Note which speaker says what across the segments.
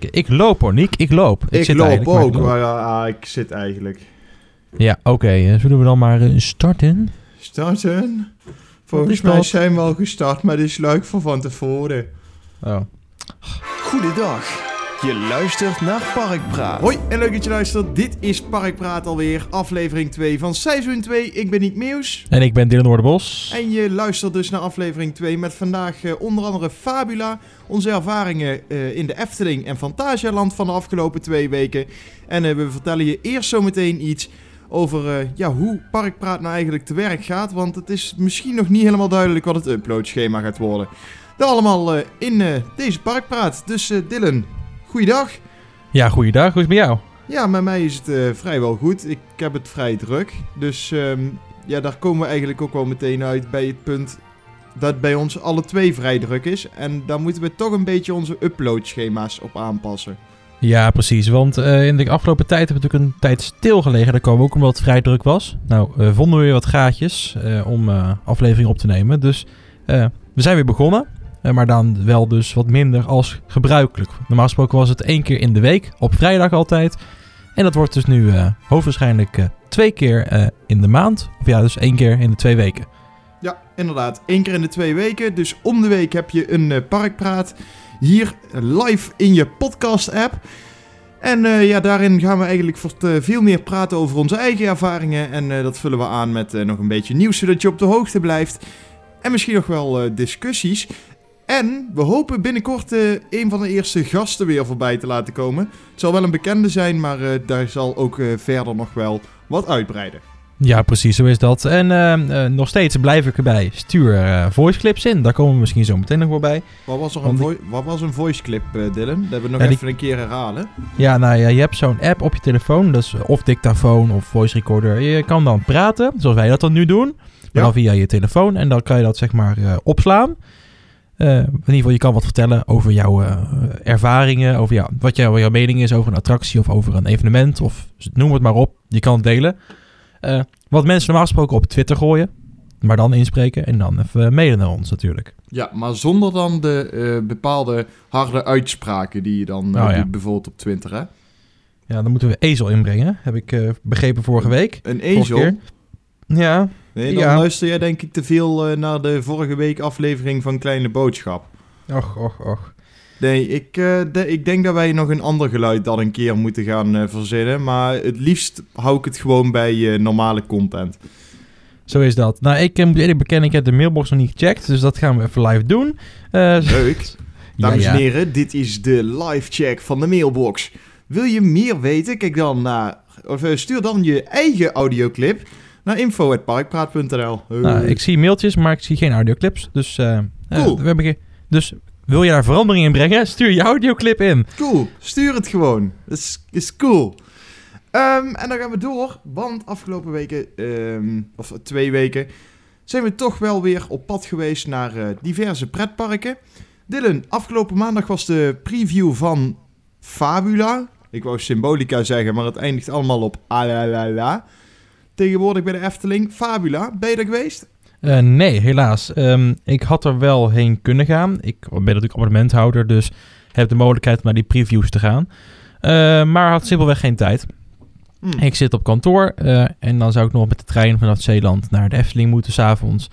Speaker 1: Ik loop hoor, Niek. Ik loop.
Speaker 2: Ik,
Speaker 1: zit
Speaker 2: loop
Speaker 1: eigenlijk, maar
Speaker 2: ook,
Speaker 1: ik loop.
Speaker 2: maar ja, ik zit eigenlijk.
Speaker 1: Ja, oké. eh, zullen we dan maar eh, starten?
Speaker 2: Starten? Volgens
Speaker 1: is
Speaker 2: mij
Speaker 1: dat?
Speaker 2: zijn we al gestart met de luik van van tevoren.
Speaker 1: Oh.
Speaker 3: Goedendag. Je luistert naar Parkpraat.
Speaker 2: Hoi en leuk dat je luistert. Dit is Parkpraat alweer, aflevering 2 van seizoen 2. Ik ben Nick Meeuws.
Speaker 1: En ik ben Dylan Noorderbos.
Speaker 2: En je luistert dus naar aflevering 2 met vandaag eh, onder andere Fabula, onze ervaringen eh, in de Efteling en Fantasialand van de afgelopen twee weken. En eh, we vertellen je eerst zometeen iets over eh, ja, hoe Parkpraat nou eigenlijk te werk gaat, want het is misschien nog niet helemaal duidelijk wat het uploadschema gaat worden. Dat allemaal eh, in eh, deze Parkpraat. Dus eh, Dylan, goeiedag.
Speaker 1: Ja, goeiedag. Hoe is het met jou?
Speaker 2: Ja, met mij is het eh, vrijwel goed. Ik heb het vrij druk. Dus ehm, ja, daar komen we eigenlijk ook wel meteen uit bij het punt dat bij ons alle twee vrij druk is. En daar moeten we toch een beetje onze uploadschema's op aanpassen.
Speaker 1: Ja, precies. Want eh, in de afgelopen tijd hebben we natuurlijk een tijd stilgelegen. Dat kwam ook omdat het vrij druk was. Nou, eh, vonden we weer wat gaatjes om afleveringen op te nemen. Dus eh, we zijn weer begonnen. Eh, maar dan wel dus wat minder als gebruikelijk. Normaal gesproken was het één keer in de week. Op vrijdag altijd. En dat wordt dus nu eh, hoogstwaarschijnlijk eh, twee keer in de maand. Of ja, dus één keer in de twee weken.
Speaker 2: Ja, inderdaad. Eén keer in de twee weken. Dus om de week heb je een parkpraat hier live in je podcast-app. En ja, daarin gaan we eigenlijk veel meer praten over onze eigen ervaringen. En dat vullen we aan met nog een beetje nieuws, zodat je op de hoogte blijft. En misschien nog wel discussies. En we hopen binnenkort eh, een van de eerste gasten weer voorbij te laten komen. Het zal wel een bekende zijn, maar eh, daar zal ook eh, verder nog wel wat uitbreiden.
Speaker 1: Ja, precies, zo is dat. En nog steeds blijf ik erbij. Stuur voice clips in. Daar komen we misschien zo meteen nog wel bij.
Speaker 2: Wat was, er een, vo- wat was een voice clip, Dylan? Dat hebben we nog
Speaker 1: Ja, die-
Speaker 2: even een keer herhalen.
Speaker 1: Ja, nou ja, je hebt zo'n app op je telefoon. Is of dictafoon of voice recorder. Je kan dan praten, zoals wij dat dan nu doen. Maar
Speaker 2: Ja.
Speaker 1: dan via je telefoon. En dan kan je dat zeg maar opslaan. Eh, in ieder geval, je kan wat vertellen over jouw eh, ervaringen. Over jou, wat jouw, jouw mening is over een attractie of over een evenement. Of noem het maar op. Je kan het delen. Eh, wat mensen normaal gesproken op Twitter gooien. Maar dan inspreken en dan even mailen naar ons natuurlijk.
Speaker 2: Ja, maar zonder dan de bepaalde harde uitspraken die je dan
Speaker 1: Oh, ja.
Speaker 2: doet, bijvoorbeeld op Twitter, hè?
Speaker 1: Ja, dan moeten we ezel inbrengen. Heb ik begrepen vorige week.
Speaker 2: Een ezel.
Speaker 1: Ja,
Speaker 2: Nee, dan
Speaker 1: Ja.
Speaker 2: luister jij denk ik te veel eh, naar de vorige week aflevering van Kleine Boodschap.
Speaker 1: och, och, och.
Speaker 2: Nee, ik, eh, de- ik denk dat wij nog een ander geluid dan een keer moeten gaan eh, verzinnen. Maar het liefst hou ik het gewoon bij normale content.
Speaker 1: Zo is dat. Nou, ik moet eerlijk bekennen, ik heb de mailbox nog niet gecheckt. Dus dat gaan we even live doen.
Speaker 2: Leuk. Dames
Speaker 1: ja.
Speaker 2: en heren, dit is de live check van de mailbox. Wil je meer weten? Kijk dan naar, of stuur dan je eigen audioclip naar info.parkpraat.nl.
Speaker 1: Nou, ik zie mailtjes, maar ik zie geen audioclips. Dus, eh, eh,
Speaker 2: Cool.
Speaker 1: we hebben dus wil je daar verandering in brengen? Stuur je audioclip in.
Speaker 2: Cool, stuur het gewoon. Dat is, is cool. Ehm, en dan gaan we door, want afgelopen weken, ehm, of twee weken, zijn we toch wel weer op pad geweest naar eh, diverse pretparken. Dylan, afgelopen maandag was de preview van Fabula. Ik wou Symbolica zeggen, maar het eindigt allemaal op alalala. Tegenwoordig bij de Efteling. Fabula, ben je er geweest?
Speaker 1: Eh, nee, helaas. Ehm, ik had er wel heen kunnen gaan. Ik ben natuurlijk abonnementhouder, dus heb de mogelijkheid om naar die previews te gaan. Eh, maar had simpelweg geen tijd.
Speaker 2: Hm.
Speaker 1: Ik zit op kantoor eh, en dan zou ik nog met de trein vanaf Zeeland naar de Efteling moeten s'avonds.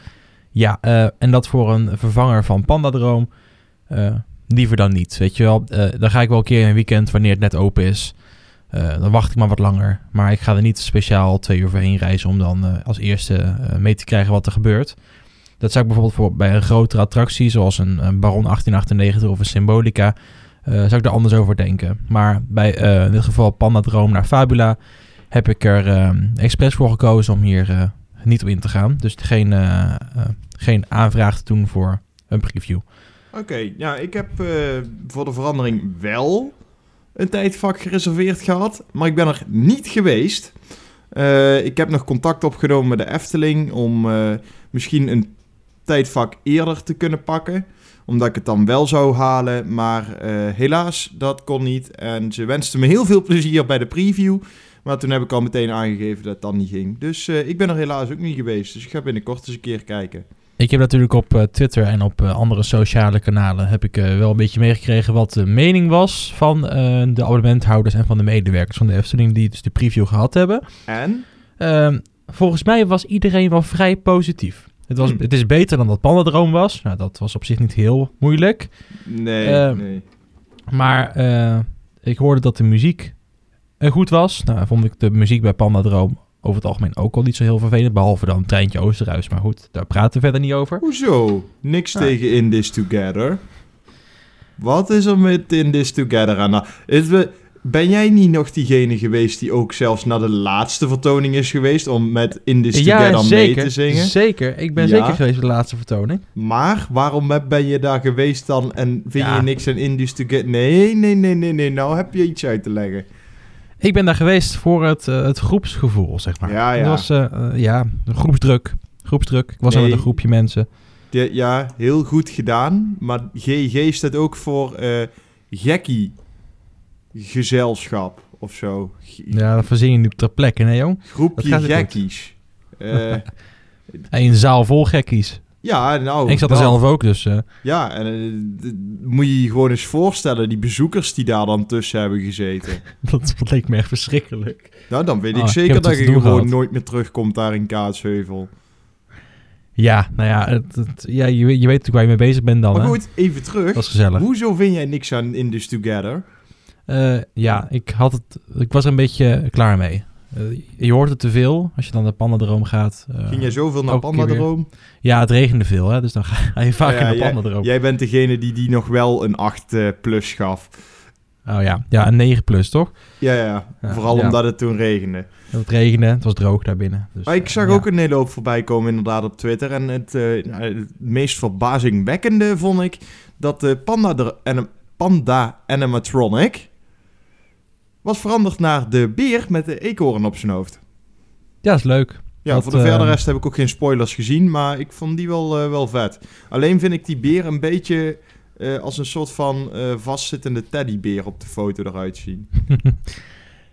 Speaker 1: Ja, en dat voor een vervanger van Pandadroom. liever dan niet, weet je wel. Dan ga ik wel een keer in een weekend wanneer het net open is. Eh, dan wacht ik maar wat langer. Maar ik ga er niet speciaal twee uur voor heen reizen om dan eh, als eerste eh, mee te krijgen wat er gebeurt. Dat zou ik bijvoorbeeld voor, bij een grotere attractie, zoals een, een Baron 1898 of een Symbolica, zou ik er anders over denken. Maar bij in dit geval Pandadroom naar Fabula heb ik er eh, expres voor gekozen om hier niet op in te gaan. Dus geen, geen aanvraag te doen voor een preview.
Speaker 2: Oké, ja, ik heb voor de verandering wel een tijdvak gereserveerd gehad, maar ik ben er niet geweest. Eh, ik heb nog contact opgenomen met de Efteling om eh, misschien een tijdvak eerder te kunnen pakken, omdat ik het dan wel zou halen, maar eh, helaas, dat kon niet. En ze wensten me heel veel plezier bij de preview, maar toen heb ik al meteen aangegeven dat dan niet ging. Dus ik ben er helaas ook niet geweest, dus ik ga binnenkort eens een keer kijken.
Speaker 1: Ik heb natuurlijk op eh, Twitter en op eh, andere sociale kanalen heb ik eh, wel een beetje meegekregen wat de mening was van de abonnementhouders en van de medewerkers van de Efteling die dus de preview gehad hebben.
Speaker 2: En?
Speaker 1: Ehm, volgens mij was iedereen wel vrij positief. Het, was,
Speaker 2: Hmm.
Speaker 1: het is beter dan dat Pandadroom was. Nou, dat was op zich niet heel moeilijk.
Speaker 2: Nee,
Speaker 1: Eh,
Speaker 2: nee.
Speaker 1: Maar ik hoorde dat de muziek goed was. Nou, vond ik de muziek bij Pandadroom over het algemeen ook al niet zo heel vervelend. Behalve dan Treintje Oosterhuis. Maar goed, daar praten we verder niet over.
Speaker 2: Hoezo? Niks
Speaker 1: Ah.
Speaker 2: tegen In This Together. Wat is er met In This Together aan? Is we- ben jij niet nog diegene geweest die ook zelfs naar de laatste vertoning is geweest om met In This Together mee te zingen?
Speaker 1: Zeker. Ik ben
Speaker 2: Ja.
Speaker 1: zeker geweest bij de laatste vertoning.
Speaker 2: Maar waarom ben je daar geweest dan en vind
Speaker 1: Ja.
Speaker 2: je niks aan In This Together? Nee, nee, nee, nee, nee. Nou heb je iets uit te leggen.
Speaker 1: Ik ben daar geweest voor het, eh, het groepsgevoel, zeg maar.
Speaker 2: Ja, ja.
Speaker 1: Het was, eh, eh, ja, groepsdruk. Groepsdruk. Ik was
Speaker 2: Nee.
Speaker 1: met een groepje mensen.
Speaker 2: De- ja, heel goed gedaan. Maar GG staat ook voor gekkie gezelschap of zo.
Speaker 1: Ja, dat verzin je nu ter plekke, nee jong? Dat
Speaker 2: Groepje gekkies.
Speaker 1: En een zaal vol gekkies.
Speaker 2: Ja, nou...
Speaker 1: En ik zat er zelf ook, dus... eh,
Speaker 2: Ja, en eh, moet je je gewoon eens voorstellen, die bezoekers die daar dan tussen hebben gezeten.
Speaker 1: dat, dat leek me echt verschrikkelijk.
Speaker 2: Nou, dan weet ik
Speaker 1: ik
Speaker 2: zeker dat je gewoon
Speaker 1: gehad.
Speaker 2: nooit meer terugkomt daar in Kaatsheuvel.
Speaker 1: Ja, nou ja, het, het- ja je, weet- je weet natuurlijk waar je mee bezig bent dan,
Speaker 2: maar
Speaker 1: hè?
Speaker 2: goed, even terug.
Speaker 1: Dat was gezellig.
Speaker 2: Hoezo vind jij niks aan In This Together?
Speaker 1: Eh, ja, ik, had het, ik was er een beetje klaar mee. Eh, je hoort het te veel als je dan naar Pandadroom gaat. eh,
Speaker 2: Ging jij zoveel naar Pandadroom?
Speaker 1: Ja, het regende veel, hè? dus dan ga je vaak
Speaker 2: Ja,
Speaker 1: in de
Speaker 2: jij-
Speaker 1: Pandadroom.
Speaker 2: Jij bent degene die die nog wel een 8 eh, plus gaf.
Speaker 1: Oh ja, ja, een 9 plus, toch?
Speaker 2: Ja, ja.
Speaker 1: Ja,
Speaker 2: Vooral
Speaker 1: ja.
Speaker 2: omdat het toen regende.
Speaker 1: Het regende, het was droog daar binnen. Dus,
Speaker 2: Maar ik zag ook een hele hoop voorbij komen inderdaad op Twitter. En het, het meest verbazingwekkende vond ik dat de Panda, anim- Panda animatronic was veranderd naar de beer met de eekhoorn op zijn hoofd.
Speaker 1: Ja, is leuk.
Speaker 2: Ja,
Speaker 1: Dat,
Speaker 2: voor de
Speaker 1: eh,
Speaker 2: verder rest heb ik ook geen spoilers gezien, maar ik vond die wel, eh, wel vet. Alleen vind ik die beer een beetje eh, als een soort van eh, vastzittende teddybeer op de foto eruit zien.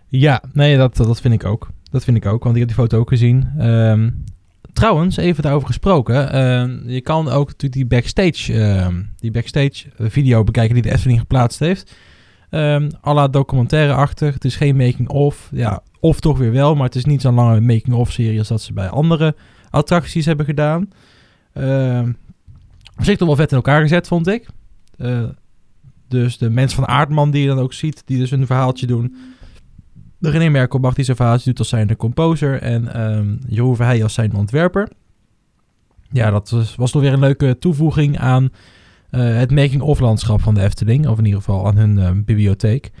Speaker 1: Ja, nee, dat, dat vind ik ook. Dat vind ik ook, want ik heb die foto ook gezien. Ehm, trouwens, even daarover gesproken. ehm, je kan ook natuurlijk die backstage, ehm, die backstage video bekijken die de Efteling geplaatst heeft. À la documentaire-achtig. Het is geen making-of. Ja, of toch weer wel, maar het is niet zo'n lange making-of serie als dat ze bij andere attracties hebben gedaan. Op zich toch wel vet in elkaar gezet, vond ik. Eh, dus de mensen van Aardman die je dan ook ziet, die dus een verhaaltje doen. De René Merkelbach die zijn verhaaltje doet als zijn de composer. En ehm Jeroen Verheij als zijn ontwerper. Ja, dat was, was toch weer een leuke toevoeging aan het making-of landschap van de Efteling. Of in ieder geval aan hun eh, bibliotheek.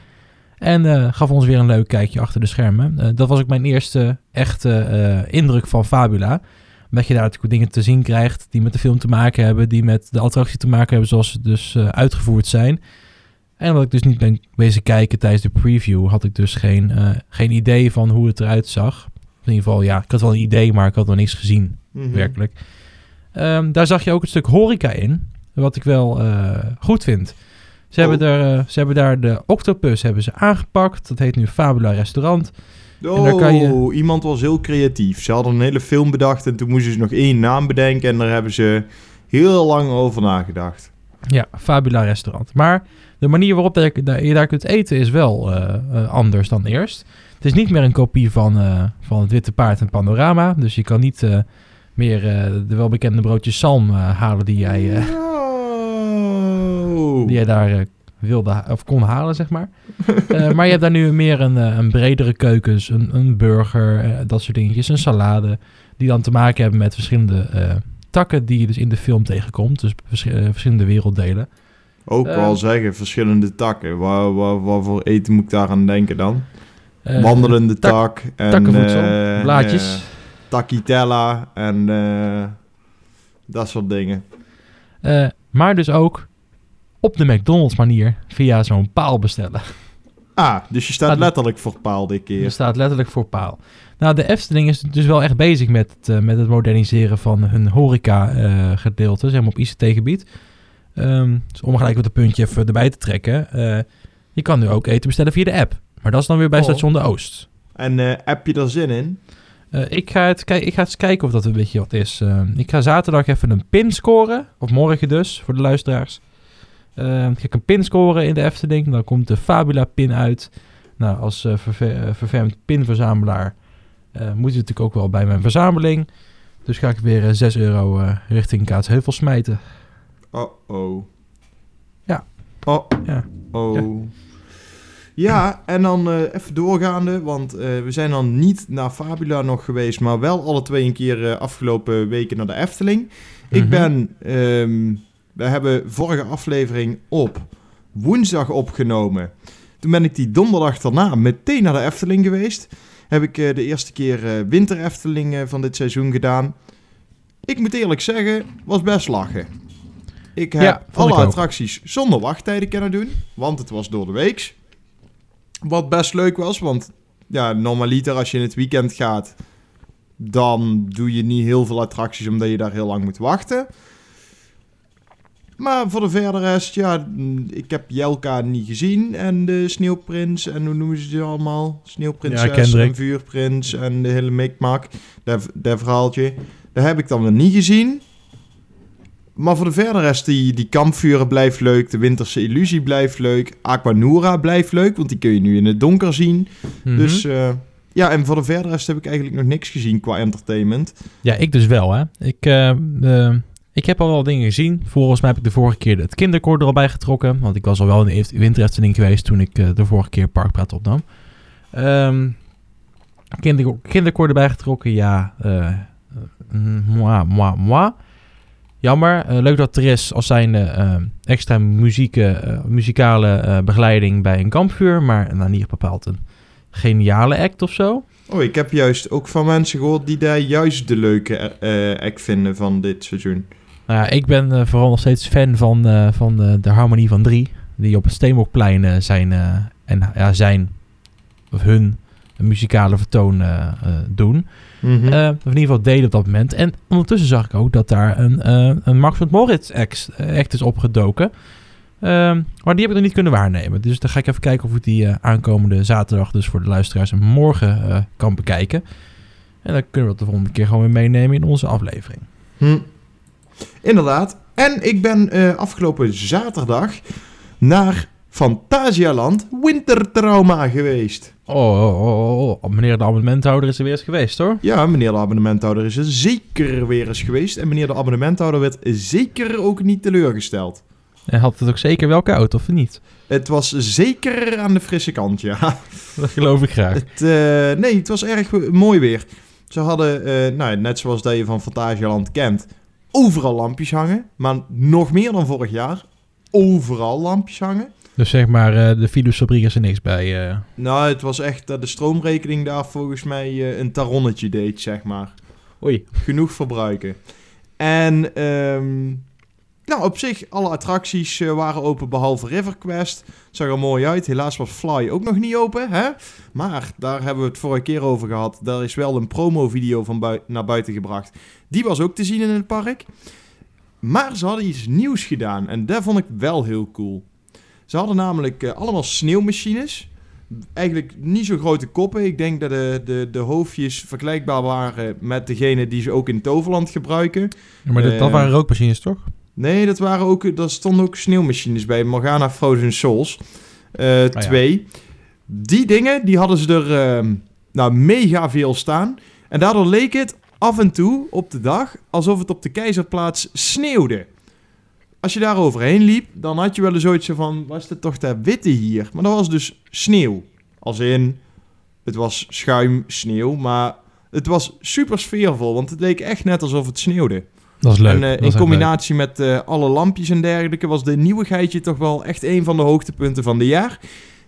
Speaker 1: En eh, gaf ons weer een leuk kijkje achter de schermen. Eh, dat was ook mijn eerste echte eh, indruk van Fabula. Omdat je daar natuurlijk dingen te zien krijgt die met de film te maken hebben. Die met de attractie te maken hebben zoals ze dus eh, uitgevoerd zijn. En omdat ik dus niet ben bezig kijken tijdens de preview, had ik dus geen, eh, geen idee van hoe het eruit zag. In ieder geval, ja, ik had wel een idee, maar ik had nog niks gezien,
Speaker 2: Mhm.
Speaker 1: werkelijk. Ehm, daar zag je ook een stuk horeca in, wat ik wel eh, goed vind. Ze,
Speaker 2: Oh.
Speaker 1: hebben daar, eh, ze hebben daar de octopus hebben ze aangepakt. Dat heet nu Fabula Restaurant.
Speaker 2: Oh,
Speaker 1: En daar kan je-
Speaker 2: iemand was heel creatief. Ze hadden een hele film bedacht en toen moesten ze nog één naam bedenken. En daar hebben ze heel lang over nagedacht.
Speaker 1: Ja, Fabula Restaurant. Maar de manier waarop je daar, kunt eten is wel eh, anders dan eerst. Het is niet meer een kopie van, van het Witte Paard en Panorama. Dus je kan niet meer de welbekende broodjes zalm eh, halen die jij,
Speaker 2: Oh.
Speaker 1: Die jij daar eh, wilde of kon halen, zeg maar. Eh, maar je hebt daar nu meer een, eh, een bredere keukens, een, een burger, dat soort dingetjes, een salade. Die dan te maken hebben met verschillende takken die je dus in de film tegenkomt. Dus vers- verschillende werelddelen.
Speaker 2: Ook wel zeggen, verschillende takken. Waar, waar, waar voor eten moet ik daar aan denken dan? Wandelende
Speaker 1: tak-
Speaker 2: tak. En,
Speaker 1: takkenvoedsel, blaadjes.
Speaker 2: Takitella en dat soort dingen.
Speaker 1: Maar dus ook op de McDonald's manier via zo'n paal bestellen.
Speaker 2: Ah, dus je staat
Speaker 1: Ah,
Speaker 2: letterlijk voor paal dit
Speaker 1: Er
Speaker 2: keer.
Speaker 1: staat letterlijk voor paal. Nou, de Efteling is dus wel echt bezig met het, eh, met het moderniseren van hun horeca eh, gedeelte, zeg maar op ICT-gebied. Ehm, dus om gelijk wat een puntje even erbij te trekken. eh, je kan nu ook eten bestellen via de app. Maar dat is dan weer bij
Speaker 2: Oh.
Speaker 1: Station de Oost.
Speaker 2: En heb je er zin in?
Speaker 1: Ik, ga het, kijk, ik ga eens kijken of dat een beetje wat is. Eh, ik ga zaterdag even een pin scoren. Of morgen dus, voor de luisteraars. Eh, ik ga een pin scoren in de Efteling. Dan komt de Fabula pin uit. Nou, als eh, ververmd pinverzamelaar eh moet je natuurlijk ook wel bij mijn verzameling. Dus ga ik weer eh, 6 euro richting Kaatsheuvel smijten.
Speaker 2: Oh-oh.
Speaker 1: Ja.
Speaker 2: Oh.
Speaker 1: Ja.
Speaker 2: Oh.
Speaker 1: Ja.
Speaker 2: Ja. en dan eh, even doorgaande, want eh, we zijn dan niet naar Fabula nog geweest, maar wel alle twee een keer eh, afgelopen weken naar de Efteling. Ik
Speaker 1: Mhm.
Speaker 2: ben, ehm, we hebben vorige aflevering op woensdag opgenomen. Toen ben ik die donderdag daarna meteen naar de Efteling geweest. Heb ik eh, de eerste keer eh, winter Efteling eh, van dit seizoen gedaan. Ik moet eerlijk zeggen, was best lachen. Ik heb
Speaker 1: Ja,
Speaker 2: alle
Speaker 1: ik
Speaker 2: attracties zonder wachttijden kunnen doen, want het was door de weeks. Wat best leuk was, want ja, normaliter als je in het weekend gaat, dan doe je niet heel veel attracties omdat je daar heel lang moet wachten. Maar voor de verder rest, ja, mm, ik heb Jelka niet gezien. En de Sneeuwprins en hoe noemen ze die allemaal?
Speaker 1: Ja,
Speaker 2: Sneeuwprinses
Speaker 1: Kendrick.
Speaker 2: en Vuurprins en de hele mikmak. Dat, dat verhaaltje. Dat heb ik dan weer niet gezien. Maar voor de verder rest, die, die kampvuren blijft leuk. De Winterse Illusie blijft leuk. Aquanura blijft leuk, want die kun je nu in het donker zien.
Speaker 1: Mhm.
Speaker 2: Dus eh, ja, en voor de verder rest heb ik eigenlijk nog niks gezien qua entertainment.
Speaker 1: Ja, ik dus wel, hè. Ik, eh, eh, ik heb al wel dingen gezien. Volgens mij heb ik de vorige keer het kinderkoor er al bij getrokken. Want ik was al wel in de geweest toen ik eh, de vorige keer Parkpraat opnam. Ehm kinder, kinderkoor erbij getrokken, ja. mm, moi, moi, moi. Jammer. Eh, leuk dat er is als zijnde eh, extra muziek, eh, muzikale begeleiding bij een kampvuur. Maar nou, niet bepaald een geniale act of zo.
Speaker 2: Oh, ik heb juist ook van mensen gehoord die daar juist de leuke act vinden van dit seizoen.
Speaker 1: Nou ja, ik ben eh, vooral nog steeds fan van, eh, van de, de Harmonie van Drie. Die op het Steenbokplein eh, zijn, eh, en, ja, zijn, of hun muzikale vertoon eh, eh, doen. Eh, of in ieder geval deden op dat moment. En ondertussen zag ik ook dat daar een, eh, een Max met Moritz act, eh, act is opgedoken. Ehm, maar die heb ik nog niet kunnen waarnemen. Dus dan ga ik even kijken of ik die eh, aankomende zaterdag, dus voor de luisteraars, en morgen eh, kan bekijken. En dan kunnen we dat de volgende keer gewoon weer meenemen in onze aflevering.
Speaker 2: Hm. Inderdaad. En ik ben eh, afgelopen zaterdag naar Fantasialand Wintertrauma geweest.
Speaker 1: Oh, oh, oh, oh, meneer de abonnementhouder is er weer eens geweest hoor.
Speaker 2: Ja, meneer de abonnementhouder is er zeker weer eens geweest. En meneer de abonnementhouder werd zeker ook niet teleurgesteld.
Speaker 1: En had het ook zeker wel koud, of niet?
Speaker 2: Het was zeker aan de frisse kant, ja.
Speaker 1: Dat geloof ik graag.
Speaker 2: Het, eh, nee, het was erg mooi weer. Ze hadden, eh, nou, net zoals dat je van Fantasialand kent, overal lampjes hangen. Maar nog meer dan vorig jaar. Overal lampjes hangen.
Speaker 1: Dus zeg maar, eh, de fabriek is er niks bij. eh.
Speaker 2: Nou, het was echt dat de stroomrekening daar volgens mij eh, een taronnetje deed, zeg maar.
Speaker 1: Oei.
Speaker 2: Genoeg verbruiken. En, ehm, nou, op zich, alle attracties eh, waren open behalve River Quest. Zag er mooi uit. Helaas was Fly ook nog niet open, hè? Maar, daar hebben we het vorige keer over gehad. Daar is wel een promo-video van bui- naar buiten gebracht. Die was ook te zien in het park. Maar ze hadden iets nieuws gedaan. En dat vond ik wel heel cool. Ze hadden namelijk eh, allemaal sneeuwmachines. Eigenlijk niet zo grote koppen. Ik denk dat de, de, de hoofdjes vergelijkbaar waren met degene die ze ook in Toverland gebruiken.
Speaker 1: Ja, maar dat, dat
Speaker 2: Eh,
Speaker 1: waren rookmachines toch?
Speaker 2: Nee, dat waren ook, daar stonden ook sneeuwmachines bij. Morgana Frozen Souls. eh,
Speaker 1: ja.
Speaker 2: twee. Die dingen, die hadden ze er ehm, nou, mega veel staan. En daardoor leek het af en toe op de dag alsof het op de keizerplaats sneeuwde. Als je daar overheen liep, dan had je wel eens zoiets van... Was het toch dat witte hier? Maar dat was dus sneeuw. Als in, het was schuim, sneeuw, maar... Het was super sfeervol, want het leek echt net alsof het sneeuwde.
Speaker 1: Dat is leuk.
Speaker 2: En eh,
Speaker 1: Dat
Speaker 2: in combinatie met eh, alle lampjes en dergelijke was de nieuwigheidje toch wel echt een van de hoogtepunten van de jaar.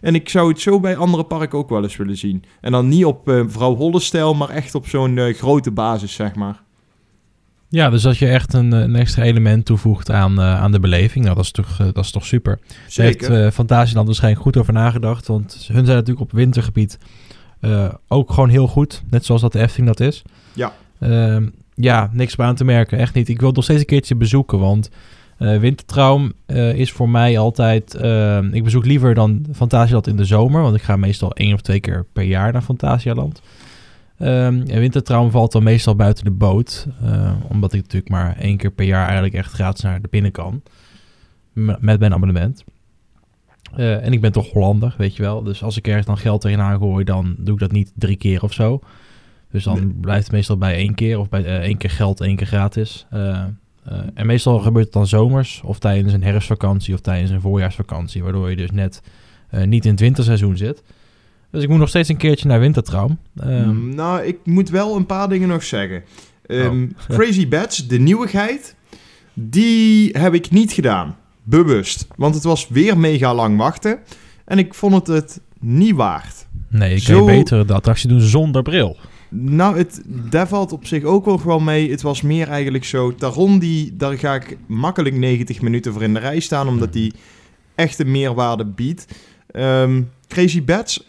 Speaker 2: En ik zou het zo bij andere parken ook wel eens willen zien. En dan niet op eh, vrouw Holle-stijl, maar echt op zo'n grote basis, zeg maar.
Speaker 1: Ja, dus als je echt een, een extra element toevoegt aan, aan de beleving, nou, dat is toch, dat is toch super. Daar heeft
Speaker 2: Zeker.
Speaker 1: Fantasieland waarschijnlijk goed over nagedacht. Want hun zijn natuurlijk op wintergebied ook gewoon heel goed. Net zoals dat de Efteling dat is.
Speaker 2: Ja.
Speaker 1: Ja, niks bij aan te merken. Echt niet. Ik wil het nog steeds een keertje bezoeken. Want eh Wintertraum eh, is voor mij altijd... eh, ik bezoek liever dan Fantasialand in de zomer. Want ik ga meestal één of twee keer per jaar naar Fantasialand. Ehm en wintertraum valt dan meestal buiten de boot. omdat ik natuurlijk maar één keer per jaar eigenlijk echt gratis naar de binnen kan. Met mijn abonnement. En ik ben toch Hollander, weet je wel. Dus als ik ergens dan geld tegenaan gooi, dan doe ik dat niet drie keer of zo. Dus dan
Speaker 2: Nee.
Speaker 1: blijft het meestal bij één keer. Of bij eh, één keer geld, één keer gratis. Eh, eh, en meestal gebeurt het dan zomers. Of tijdens een herfstvakantie of tijdens een voorjaarsvakantie. Waardoor je dus net niet in het winterseizoen zit. Dus ik moet nog steeds een keertje naar wintertraum. Ehm,
Speaker 2: Mm, nou, ik moet wel een paar dingen nog zeggen. Ehm,
Speaker 1: Oh.
Speaker 2: Crazy Bats, de nieuwigheid, die heb ik niet gedaan. Bewust. Want het was weer mega lang wachten. En ik vond het het niet waard.
Speaker 1: nee, ik kan je beter de attractie doen zonder bril.
Speaker 2: Nou, het, daar valt op zich ook wel gewoon mee. Het was meer eigenlijk zo. Taron, die, daar ga ik makkelijk 90 minuten voor in de rij staan. Omdat die echt een meerwaarde biedt. Ehm, Crazy Bats,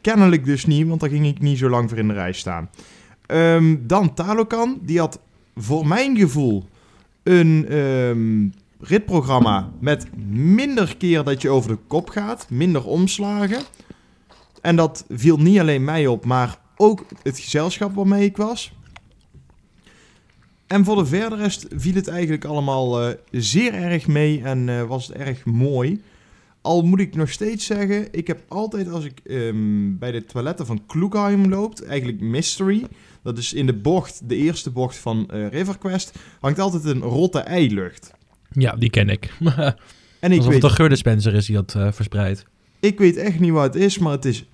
Speaker 2: kennelijk dus niet. Want daar ging ik niet zo lang voor in de rij staan. Ehm, dan Talokan, die had voor mijn gevoel een ehm, ritprogramma met minder keer dat je over de kop gaat, minder omslagen. En dat viel niet alleen mij op, maar ook het gezelschap waarmee ik was. En voor de verder rest viel het eigenlijk allemaal eh, zeer erg mee en eh, was het erg mooi. Al moet ik nog steeds zeggen, ik heb altijd als ik ehm, bij de toiletten van Kloekheim loopt, eigenlijk Mystery, dat is in de bocht, de eerste bocht van eh River Quest, hangt altijd een rotte eilucht.
Speaker 1: Ja, die ken ik.
Speaker 2: En ik
Speaker 1: Alsof
Speaker 2: weet,
Speaker 1: het een geurdispenser is die dat verspreidt.
Speaker 2: ik weet echt niet wat het is, maar het is,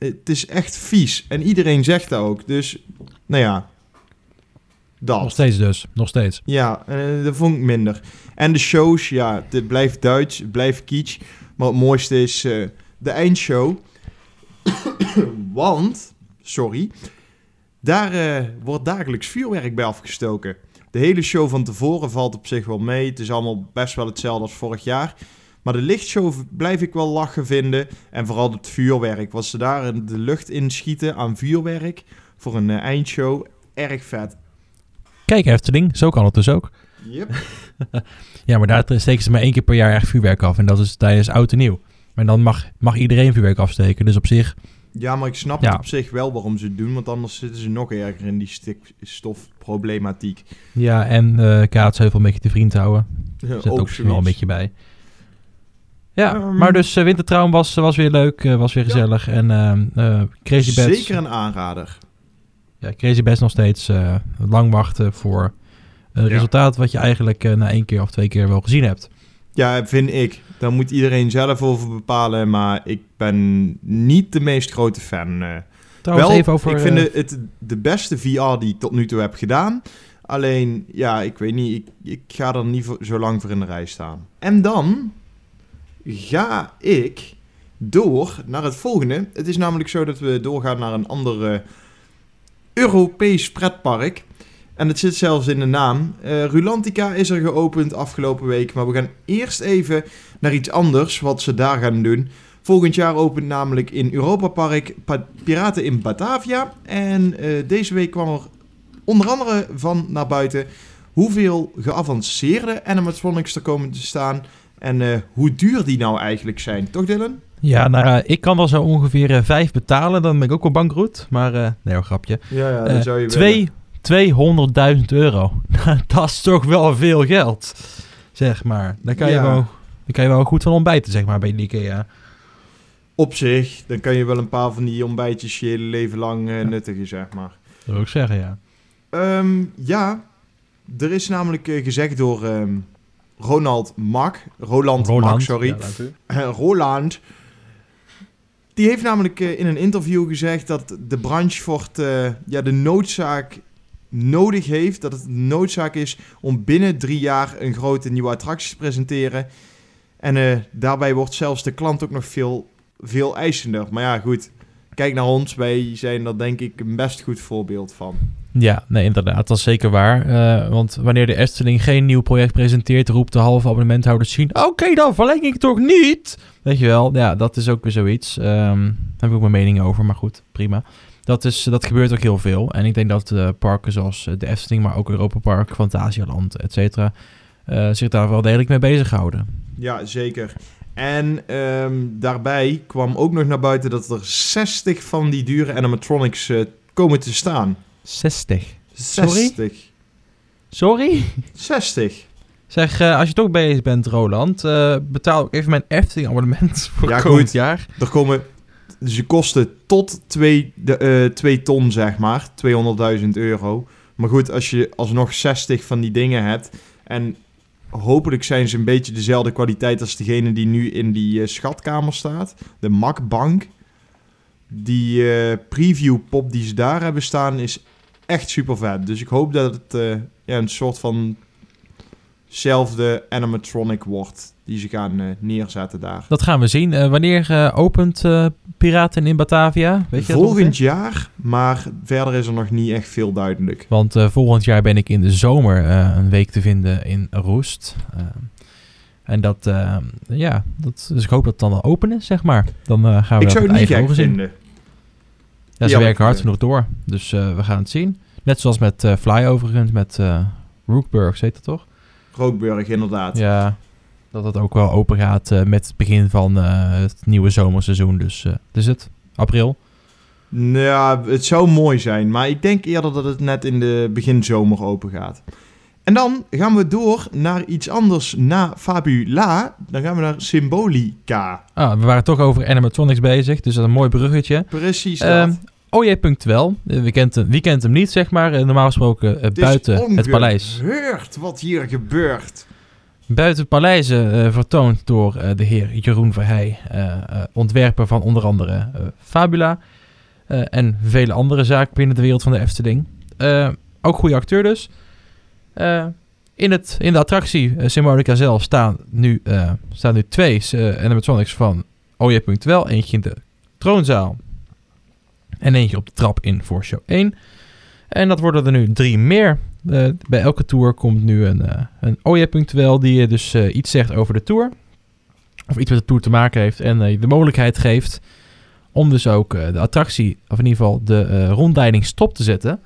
Speaker 2: het is echt vies. En iedereen zegt dat ook, dus nou ja, dat.
Speaker 1: Nog steeds dus. Nog steeds.
Speaker 2: Ja, eh, dat vond ik minder. En de shows, ja, het blijft Duits, het blijft kitsch. Maar het mooiste is eh, de eindshow. Want, sorry, daar eh, wordt dagelijks vuurwerk bij afgestoken. De hele show van tevoren valt op zich wel mee. Het is allemaal best wel hetzelfde als vorig jaar. Maar de lichtshow blijf ik wel lachen vinden. En vooral het vuurwerk. Wat ze daar in de lucht inschieten aan vuurwerk voor een eh, eindshow. Erg vet.
Speaker 1: Kijk, Efteling. Zo kan het dus ook.
Speaker 2: Yep.
Speaker 1: Ja, maar daar steken ze maar één keer per jaar echt vuurwerk af. En dat is tijdens oud en nieuw. Maar dan mag, mag iedereen vuurwerk afsteken. Dus op zich...
Speaker 2: Ja, maar ik snap
Speaker 1: Ja.
Speaker 2: het op zich wel waarom ze het doen, want anders zitten ze nog erger in die stikstofproblematiek.
Speaker 1: Ja, en eh Kaatsheuvel een beetje te vriend houden.
Speaker 2: Ja,
Speaker 1: Zet ook,
Speaker 2: ook
Speaker 1: wel een beetje bij. Ja,
Speaker 2: Ehm,
Speaker 1: maar dus uh, Wintertraum was, was weer leuk. eh, was weer
Speaker 2: Ja.
Speaker 1: gezellig. En ehm, eh, Crazy Bats...
Speaker 2: Zeker een aanrader.
Speaker 1: Ja, Crazy Bats nog steeds eh, lang wachten voor een
Speaker 2: Ja.
Speaker 1: resultaat... wat je eigenlijk eh, na één keer of twee keer wel gezien hebt.
Speaker 2: Ja, vind ik. Daar moet iedereen zelf over bepalen, maar ik ben niet de meest grote fan. eh.
Speaker 1: Trouwens,
Speaker 2: wel,
Speaker 1: even over...
Speaker 2: ik vind het- de beste VR die ik tot nu toe heb gedaan. Alleen, ja, ik weet niet, ik, ik ga er niet zo lang voor in de rij staan. En dan ga ik door naar het volgende. Het is namelijk zo dat we doorgaan naar een ander Europees pretpark. En het zit zelfs in de naam. Eh, Rulantica is er geopend afgelopen week. Maar we gaan eerst even naar iets anders wat ze daar gaan doen. Volgend jaar opent namelijk in Europa Park Pa- Piraten in Batavia. En eh, deze week kwam er onder andere van naar buiten hoeveel geavanceerde animatronics er komen te staan. En eh, hoe duur die nou eigenlijk zijn. Toch Dylan?
Speaker 1: Ja, nou, ik kan wel zo ongeveer eh, vijf betalen. Dan ben ik ook wel bankroet. Maar, eh nee hoor, grapje.
Speaker 2: Ja, ja
Speaker 1: Eh, twee, 200.000 euro. dat is toch wel veel geld. Zeg maar. Daar kan, je wel, daar kan je wel goed van ontbijten, zeg maar, bij de IKEA.
Speaker 2: Op zich, dan kan je wel een paar van die ontbijtjes je hele leven lang nuttigen, zeg maar.
Speaker 1: Dat wil ik zeggen, ja.
Speaker 2: Ehm, ja, er is namelijk gezegd door ehm, Ronald Mak, Roland, Mak, sorry,
Speaker 1: Ja,
Speaker 2: Roland. Die heeft namelijk eh, in een interview gezegd dat de branche voor eh, ja, de noodzaak nodig heeft. Dat het noodzaak is om binnen drie jaar een grote nieuwe attractie te presenteren. En eh, daarbij wordt zelfs de klant ook nog veel, veel eisender. Maar ja, goed. Kijk naar ons. Wij zijn er denk ik een best goed voorbeeld van.
Speaker 1: Ja, nee, inderdaad, dat is zeker waar. Eh, want wanneer de Efteling geen nieuw project presenteert, roept de halve abonnementhouders zien... Oké, dan verleng ik toch niet? Weet je wel, ja, dat is ook weer zoiets. Ehm daar heb ik ook mijn mening over, maar goed, prima. Dat, is, dat gebeurt ook heel veel. En ik denk dat parken zoals eh, de Efteling, maar ook Europa Park, Fantasialand, et cetera... eh, zich daar wel degelijk mee bezighouden.
Speaker 2: Ja, zeker. En ehm, daarbij kwam ook nog naar buiten dat er 60 van die dure animatronics komen te staan.
Speaker 1: 60. Sorry?
Speaker 2: 60.
Speaker 1: Sorry?
Speaker 2: 60.
Speaker 1: Zeg, eh, als je toch bezig bent, Roland, eh, betaal ook even mijn Efteling abonnement voor
Speaker 2: Ja,
Speaker 1: komend
Speaker 2: goed.
Speaker 1: jaar.
Speaker 2: Er komen, ze kosten tot 2 twee ton, zeg maar. 200.000 euro. Maar goed, als je alsnog 60 van die dingen hebt. En hopelijk zijn ze een beetje dezelfde kwaliteit als degene die nu in die eh, schatkamer staat. De Macbank. Die eh, preview pop die ze daar hebben staan is echt super vet. Dus ik hoop dat het eh, ja, een soort van zelfde animatronic wordt die ze gaan eh, neerzetten daar.
Speaker 1: Dat gaan we zien. Eh, wanneer opent Piraten in Batavia? Weet je
Speaker 2: Volgend jaar, maar verder is er nog niet echt veel duidelijk.
Speaker 1: Want volgend jaar ben ik in de zomer een week te vinden in Roest. En dat, ja, dat, dus ik hoop dat het dan al open is, zeg maar. Dan gaan we
Speaker 2: Ik zou het niet gek vinden.
Speaker 1: Ja, ze werken hard genoeg door. Dus eh, we gaan het zien. Net zoals met eh, Fly overigens, met eh Rookburg, heet dat toch?
Speaker 2: Rookburg, inderdaad.
Speaker 1: Ja, dat het ook wel open gaat eh, met het begin van eh, het nieuwe zomerseizoen. Dus eh dus het, april.
Speaker 2: Nou Ja, het zou mooi zijn, maar ik denk eerder dat het net in de begin zomer open gaat. En dan gaan we door naar iets anders na Fabula. Dan gaan we naar Symbolica.
Speaker 1: Ah, we waren toch over animatronics bezig, dus dat is een mooi bruggetje.
Speaker 2: Precies
Speaker 1: punctueel. Eh, wie, kent hem, wie kent hem niet, zeg maar. Eh, normaal gesproken eh,
Speaker 2: Het
Speaker 1: buiten het paleis.
Speaker 2: ongeheurd wat hier gebeurt.
Speaker 1: Buiten het paleis eh, vertoond door de heer Jeroen Verheij, ontwerper van onder andere Fabula en vele andere zaken binnen de wereld van de Efteling. Ook goede acteur dus. Eh, in, het, in de attractie eh, Symbolica zelf staan nu, eh, staan nu twee eh, animatronics van OJ.wel. Eentje in de troonzaal en eentje op de trap in Voorshow 1. En dat worden er nu drie meer. Bij elke tour komt nu een, een OJ.wel die eh, dus iets zegt over de tour. Of iets met de tour te maken heeft. En de mogelijkheid geeft om dus ook de attractie, of in ieder geval de rondleiding stop te zetten.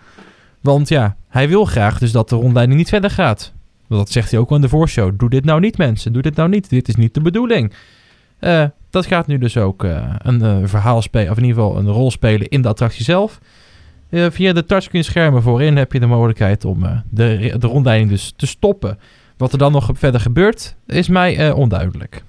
Speaker 1: Want ja, hij wil graag dus dat de rondleiding niet verder gaat. Dat zegt hij ook al in de voorshow. Doe dit nou niet mensen, doe dit nou niet. Dit is niet de bedoeling. Eh, dat gaat nu dus ook eh, een eh, verhaal spelen, of in ieder geval een rol spelen in de attractie zelf. Via de touchscreen schermen voorin heb je de mogelijkheid om de, de rondleiding dus te stoppen. Wat er dan nog verder gebeurt, is mij onduidelijk.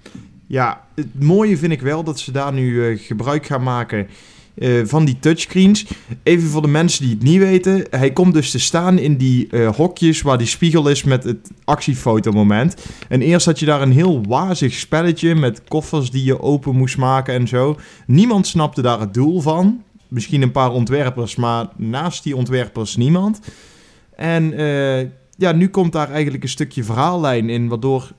Speaker 2: Ja, het mooie vind ik wel dat ze daar nu gebruik gaan maken eh, van die touchscreens. Even voor de mensen die het niet weten. Hij komt dus te staan in die eh, hokjes waar die spiegel is met het actiefotomoment. En eerst had je daar een heel wazig spelletje met koffers die je open moest maken en zo. Niemand snapte daar het doel van. Misschien een paar ontwerpers, maar naast die ontwerpers niemand. En eh, ja, nu komt daar eigenlijk een stukje verhaallijn in, waardoor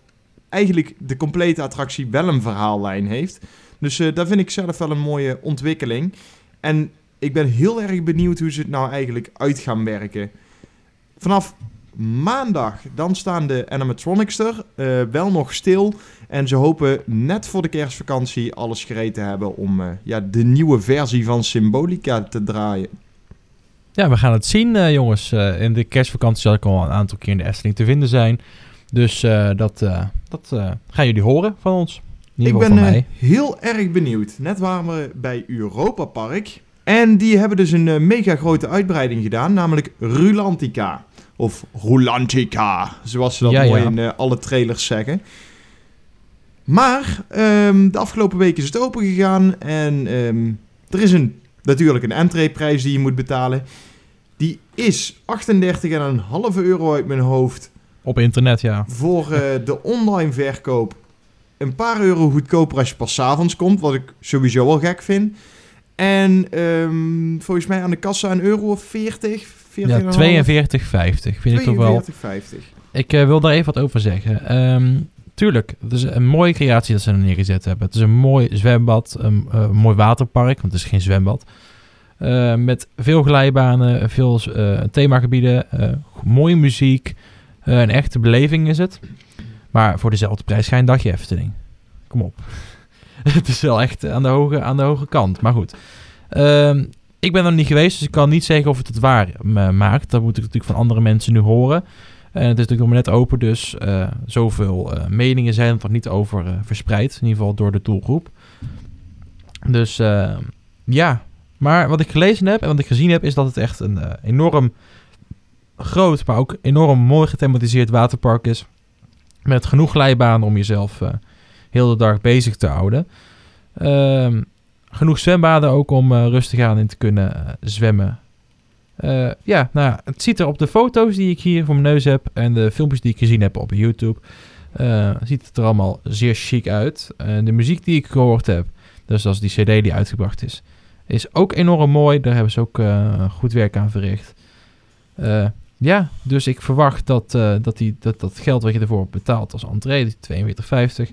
Speaker 2: eigenlijk de complete attractie wel een verhaallijn heeft. Dus eh daar vind ik zelf wel een mooie ontwikkeling. En ik ben heel erg benieuwd hoe ze het nou eigenlijk uit gaan werken. Vanaf maandag, dan staan de animatronics er eh, wel nog stil. En ze hopen net voor de kerstvakantie alles gereed te hebben om eh, ja, de nieuwe versie van Symbolica te draaien.
Speaker 1: Ja, we gaan het zien, jongens. In de kerstvakantie zal ik al een aantal keer in de Efteling te vinden zijn. Dus dat, dat gaan jullie horen van ons.
Speaker 2: Ik ben eh, heel erg benieuwd. Net waren we bij Europa Park. En die hebben dus een eh, mega grote uitbreiding gedaan, namelijk Rulantica. Of Rulantica, zoals ze dat
Speaker 1: Ja,
Speaker 2: mooi
Speaker 1: ja.
Speaker 2: in eh, alle trailers zeggen. Maar ehm, de afgelopen week is het open gegaan en ehm, er is een, natuurlijk een entreeprijs die je moet betalen. Die is 38,5 euro uit mijn hoofd
Speaker 1: Op internet, ja.
Speaker 2: voor de online verkoop een paar euro goedkoper als je pas avonds komt, wat ik sowieso wel gek vind. En ehm, volgens mij aan de kassa een euro of 40, 40
Speaker 1: Ja, 42,50 vind ik toch wel.
Speaker 2: 42,50.
Speaker 1: Ik eh, wil daar even wat over zeggen. Ehm, tuurlijk, het is een mooie creatie dat ze er neergezet hebben. Het is een mooi zwembad, een, eh, mooi waterpark, want het is geen zwembad. Eh, met veel glijbanen, veel themagebieden, mooie muziek. een echte beleving is het. Maar voor dezelfde prijs ga je dagje Efteling. Kom op. het is wel echt aan de hoge, aan de hoge kant. Maar goed. Ehm, ik ben er niet geweest, dus ik kan niet zeggen of het het waar eh, maakt. Dat moet ik natuurlijk van andere mensen nu horen. En het is natuurlijk nog net open, dus eh, zoveel eh, meningen zijn er nog niet over eh, verspreid. In ieder geval door de doelgroep. Dus eh, ja, Maar wat ik gelezen heb en wat ik gezien heb, is dat het echt een eh, enorm groot, maar ook enorm mooi gethematiseerd waterpark is. Met genoeg glijbanen om jezelf eh, heel de dag bezig te houden. Ehm, genoeg zwembaden ook om eh, rustig aan in te kunnen eh, zwemmen. Ja, nou het ziet er op de foto's die ik hier voor mijn neus heb en de filmpjes die ik gezien heb op YouTube, ziet het er allemaal zeer chic uit. En de muziek die ik gehoord heb, dus als die cd die uitgebracht is, is ook enorm mooi. Daar hebben ze ook goed werk aan verricht. Ja, dus ik verwacht dat, eh, dat, die, dat dat geld wat je ervoor betaalt als entree, die 42,50,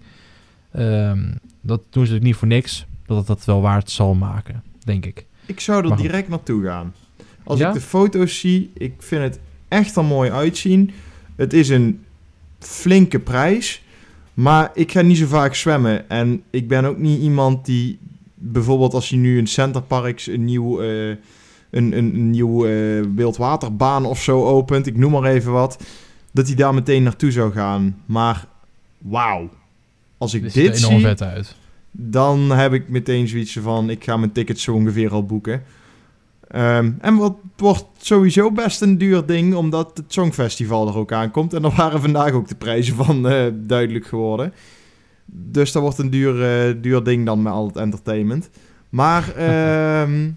Speaker 1: ehm, dat doen ze natuurlijk niet voor niks. Dat het dat wel waard zal maken, denk ik.
Speaker 2: Ik zou er direct naartoe gaan. Als
Speaker 1: Ja?
Speaker 2: ik de foto's zie, ik vind het echt er mooi uitzien. Het is een flinke prijs, maar ik ga niet zo vaak zwemmen. En ik ben ook niet iemand die bijvoorbeeld als je nu in Centerparks een nieuw, eh, een, een, een nieuw eh, wildwaterbaan of zo opent, ik noem maar even wat, dat hij daar meteen naartoe zou gaan. Maar wauw, als ik
Speaker 1: Dit
Speaker 2: zie,
Speaker 1: vet uit.
Speaker 2: dan heb ik meteen zoiets van, ik ga mijn ticket zo ongeveer al boeken. Ehm, en wat wordt sowieso best een duur ding, omdat het Songfestival er ook aankomt. En daar waren vandaag ook de prijzen van eh, duidelijk geworden. Dus dat wordt een duur, eh, duur ding dan met al het entertainment. Maar ehm,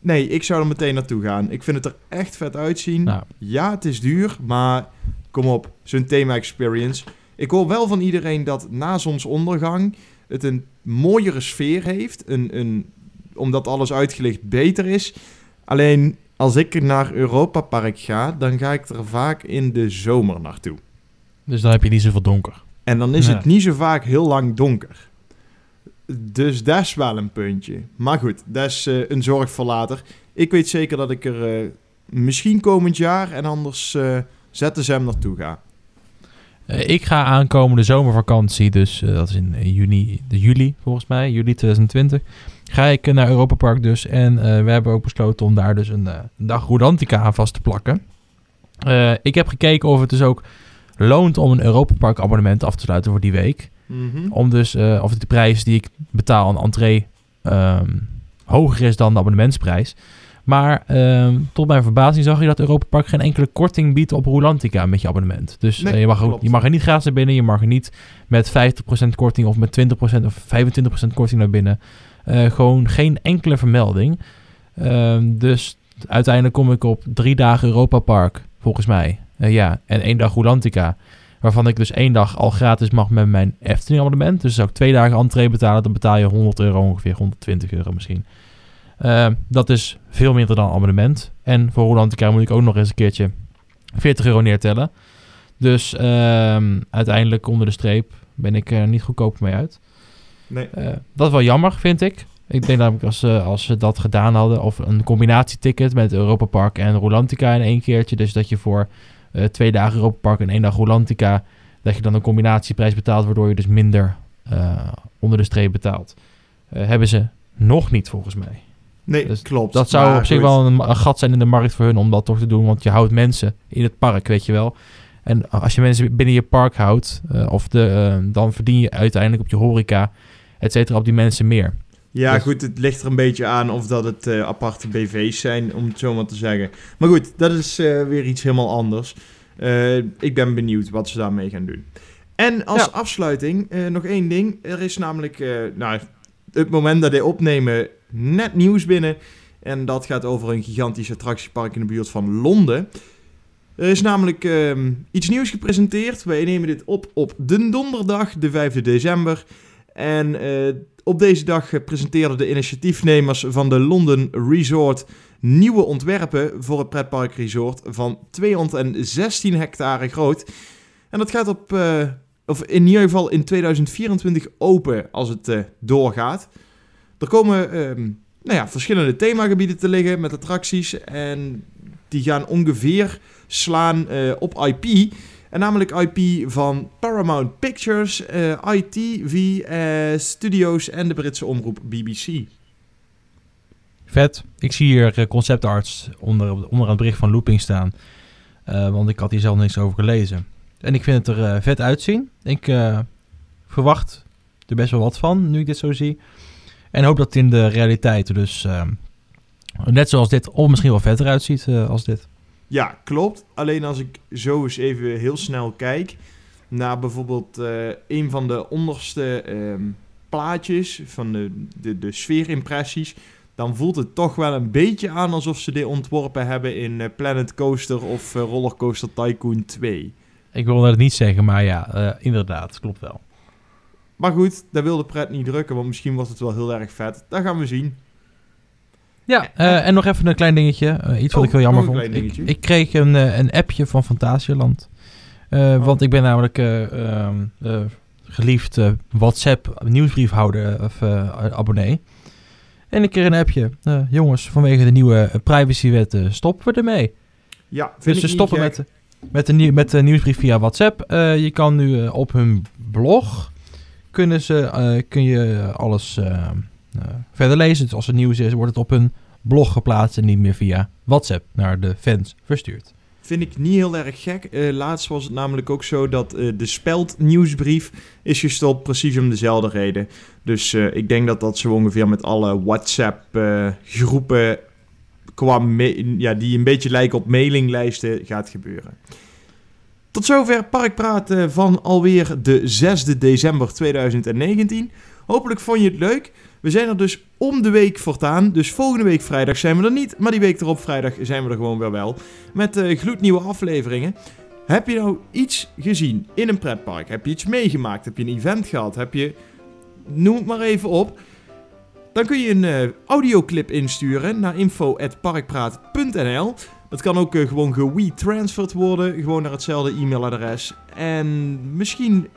Speaker 2: nee, ik zou er meteen naartoe gaan. Ik vind het er echt vet uitzien.
Speaker 1: Nou,
Speaker 2: Ja, het is duur, maar kom op, zo'n thema-experience. Ik hoor wel van iedereen dat na zonsondergang het een mooiere sfeer heeft. Een, een, omdat alles uitgelicht beter is. Alleen als ik naar Europa Park ga, dan ga ik er vaak in de zomer naartoe.
Speaker 1: dus dan heb je niet zoveel donker.
Speaker 2: En dan is
Speaker 1: Ja.
Speaker 2: het niet zo vaak heel lang donker. Dus dat is wel een puntje. Maar goed, dat is eh, een zorg voor later. Ik weet zeker dat ik er eh, misschien komend jaar en anders eh ZSM naartoe ga.
Speaker 1: Ik ga aankomende zomervakantie, dus dat is in juni, de juli volgens mij, juli 2020. Ga ik naar Europa Park dus. En we hebben ook besloten om daar dus een, dag Rodantica aan vast te plakken. Ik heb gekeken of het dus ook loont om een Europa Park abonnement af te sluiten voor die week. Om dus, eh, of de prijs die ik betaal aan entree ehm, hoger is dan de abonnementsprijs. Maar ehm, tot mijn verbazing zag je dat Europa Park geen enkele korting biedt op Rolantica met je abonnement. Dus
Speaker 2: Nee,
Speaker 1: eh, je, mag ook, je mag er niet gratis naar binnen. Je mag er niet met 50% korting of met 20% of 25% korting naar binnen. Eh, gewoon geen enkele vermelding. Ehm, dus uiteindelijk kom ik op drie dagen Europa Park, volgens mij. Ja, en één dag Rolantica. Waarvan ik dus één dag al gratis mag met mijn Efteling abonnement. Dus zou ik twee dagen entree betalen, dan betaal je 100 euro ongeveer, 120 euro misschien. Eh, dat is veel minder dan abonnement. En voor Rolantica moet ik ook nog eens een keertje 40 euro neertellen. Dus ehm, uiteindelijk onder de streep ben ik er niet goedkoop mee uit.
Speaker 2: Nee.
Speaker 1: Eh, dat is wel jammer, vind ik. Ik denk namelijk als, ze als ze dat gedaan hadden, of een combinatieticket met Europa Park en Rolantica in één keertje. Dus dat je voor eh, twee dagen Europa Park en één dag Rolantica, dat je dan een combinatieprijs betaalt, waardoor je dus minder eh, onder de streep betaalt. Eh, hebben ze nog niet, volgens mij.
Speaker 2: Nee,
Speaker 1: Dus
Speaker 2: klopt.
Speaker 1: Dat zou op zich wel een, een gat zijn in de markt voor hun om dat toch te doen. Want je houdt mensen in het park, weet je wel. En als je mensen binnen je park houdt, of de, dan verdien je uiteindelijk op je horeca, et cetera, op die mensen meer.
Speaker 2: Ja,
Speaker 1: Dus-
Speaker 2: goed, het ligt er een beetje aan of dat het eh, aparte BV's zijn, om het zo maar te zeggen. Maar goed, dat is eh, weer iets helemaal anders. Eh, ik ben benieuwd wat ze daarmee gaan doen. En als
Speaker 1: Ja.
Speaker 2: afsluiting nog één ding. Er is namelijk, nou, het moment dat wij opnemen, net nieuws binnen. En dat gaat over een gigantisch attractiepark in de buurt van Londen. Er is namelijk ehm, iets nieuws gepresenteerd. Wij nemen dit op op de donderdag, de 5e december. En op deze dag eh, presenteerden de initiatiefnemers van de London Resort nieuwe ontwerpen voor het pretpark resort van 216 hectare groot. En dat gaat op, eh, of in ieder geval in 2024 open als het eh, doorgaat. Er komen ehm, nou ja, verschillende themagebieden te liggen met attracties en die gaan ongeveer slaan op IP. En namelijk IP van Paramount Pictures, eh, ITV eh, Studios en de Britse omroep BBC.
Speaker 1: Vet. Ik zie hier eh, conceptarts onder, onder het bericht van Looping staan. Want ik had hier zelf niks over gelezen. En ik vind het er vet uitzien. Ik verwacht er best wel wat van, nu ik dit zo zie. En hoop dat het in de realiteit dus ehm, Net zoals dit, of misschien wel vetter uitziet als dit.
Speaker 2: Ja, klopt. Alleen als ik zo eens even heel snel kijk naar bijvoorbeeld eh, een van de onderste ehm, plaatjes van de, de, de sfeerimpressies, dan voelt het toch wel een beetje aan alsof ze dit ontworpen hebben in eh, Planet Coaster of eh, Rollercoaster Tycoon 2.
Speaker 1: Ik wilde het niet zeggen, maar ja, inderdaad, klopt wel.
Speaker 2: Maar goed, daar wil de pret niet drukken, want misschien wordt het wel heel erg vet. Dat gaan we zien.
Speaker 1: Ja, eh, en nog even een klein dingetje. eh, iets wat
Speaker 2: Oh,
Speaker 1: ik heel jammer
Speaker 2: een
Speaker 1: vond. Ik, kreeg een, eh, een appje van Fantasialand. Eh,
Speaker 2: Oh.
Speaker 1: Want ik ben namelijk eh, ehm, eh, geliefd WhatsApp nieuwsbriefhouder of abonnee. En ik kreeg een appje. jongens, vanwege de nieuwe privacywet stoppen we ermee.
Speaker 2: Ja, vind
Speaker 1: Dus
Speaker 2: ik
Speaker 1: ze stoppen
Speaker 2: gek.
Speaker 1: met, met, de nieuw, met de nieuwsbrief via WhatsApp. Je kan nu op hun blog kunnen ze, kun je alles eh, eh, verder lezen. Dus als er nieuws is, wordt het op hun blog geplaatst en niet meer via WhatsApp naar de fans verstuurd.
Speaker 2: Vind ik niet heel erg gek. Eh, laatst was het namelijk ook zo dat eh, de speld nieuwsbrief is gestopt precies om dezelfde reden. Dus eh, ik denk dat dat zo ongeveer met alle WhatsApp eh, groepen ma- ja, die een beetje lijken op mailinglijsten gaat gebeuren. Tot zover Parkpraat eh, van alweer de 6 december 2019. Hopelijk vond je het leuk. We zijn er dus om de week voortaan. Dus volgende week vrijdag zijn we er niet. Maar die week erop vrijdag zijn we er gewoon weer wel. Met eh, gloednieuwe afleveringen. Heb je nou iets gezien in een pretpark? Heb je iets meegemaakt? Heb je een event gehad? Heb je... Noem het maar even op. Dan kun je een eh, audioclip insturen naar info.parkpraat.nl. Dat kan ook eh, gewoon gewe-transferred worden. Gewoon naar hetzelfde e-mailadres. En misschien,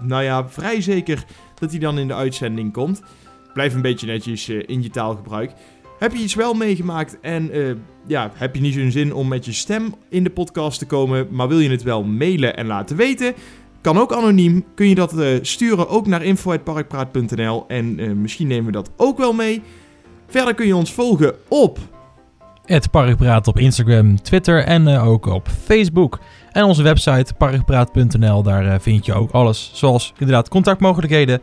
Speaker 2: nou ja, vrij zeker dat hij dan in de uitzending komt. Blijf een beetje netjes eh, in je taalgebruik. Heb je iets wel meegemaakt en eh, ja, heb je niet zo'n zin om met je stem in de podcast te komen, maar wil je het wel mailen en laten weten? Kan ook anoniem. Kun je dat eh, sturen ook naar info.parkpraat.nl en misschien nemen we dat ook wel mee. Verder kun je ons volgen op
Speaker 1: Het Parkpraat op Instagram, Twitter en ook op Facebook. En onze website parkpraat.nl, daar vind je ook alles. Zoals inderdaad contactmogelijkheden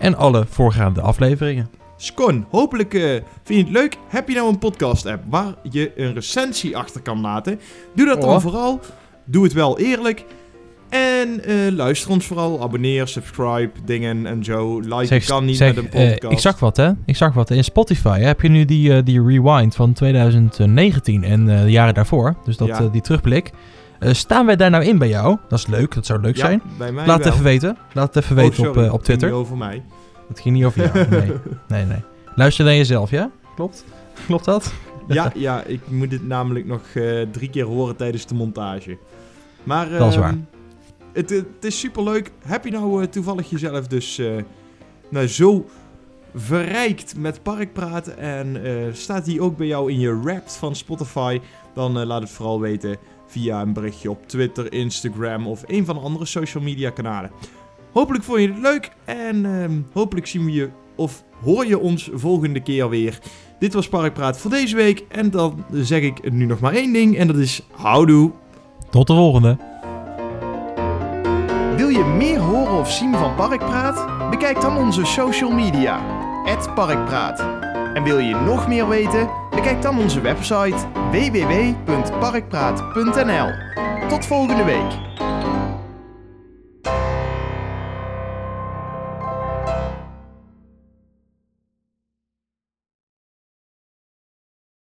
Speaker 1: en alle voorgaande afleveringen.
Speaker 2: Scon. Hopelijk eh, vind je het leuk. Heb je nou een podcast app waar je een recensie achter kan laten? Doe dat dan
Speaker 1: Oh.
Speaker 2: vooral. Doe het wel eerlijk. En eh, luister ons vooral. Abonneer, subscribe, dingen en zo. Like
Speaker 1: Zeg-
Speaker 2: kan niet
Speaker 1: zeg,
Speaker 2: met een
Speaker 1: eh,
Speaker 2: podcast.
Speaker 1: ik zag wat, hè? Ik zag wat. In Spotify hè, heb je nu die, eh, die rewind van 2019 en eh, de jaren daarvoor. Dus dat,
Speaker 2: Ja.
Speaker 1: die terugblik. Eh, staan wij daar nou in bij jou? Dat is leuk. Dat zou leuk
Speaker 2: Ja,
Speaker 1: zijn.
Speaker 2: bij mij
Speaker 1: Laat het
Speaker 2: wel.
Speaker 1: even weten. Laat het even
Speaker 2: Oh,
Speaker 1: weten op, eh, op
Speaker 2: Het ging
Speaker 1: Twitter.
Speaker 2: niet over mij.
Speaker 1: Het ging niet over jou. Nee, nee, nee. Luister naar jezelf, ja? Klopt? Klopt dat?
Speaker 2: Ja, ja, ik moet dit namelijk nog eh, drie keer horen tijdens de montage. Maar
Speaker 1: Dat is
Speaker 2: ehm,
Speaker 1: waar.
Speaker 2: Het, het is superleuk. Heb je nou toevallig jezelf dus nou, zo verrijkt met parkpraat en staat die ook bij jou in je Wrapped van Spotify? Dan laat het vooral weten via een berichtje op Twitter, Instagram of een van de andere social media kanalen. Hopelijk vond je het leuk en ehm, hopelijk zien we je of hoor je ons volgende keer weer. Dit was Parkpraat voor deze week en dan zeg ik nu nog maar één ding en dat is houdoe.
Speaker 1: Tot de volgende.
Speaker 3: Wil je meer horen of zien van Parkpraat? Bekijk dan onze social media, Parkpraat. En wil je nog meer weten? Bekijk dan onze website www.parkpraat.nl. Tot volgende week.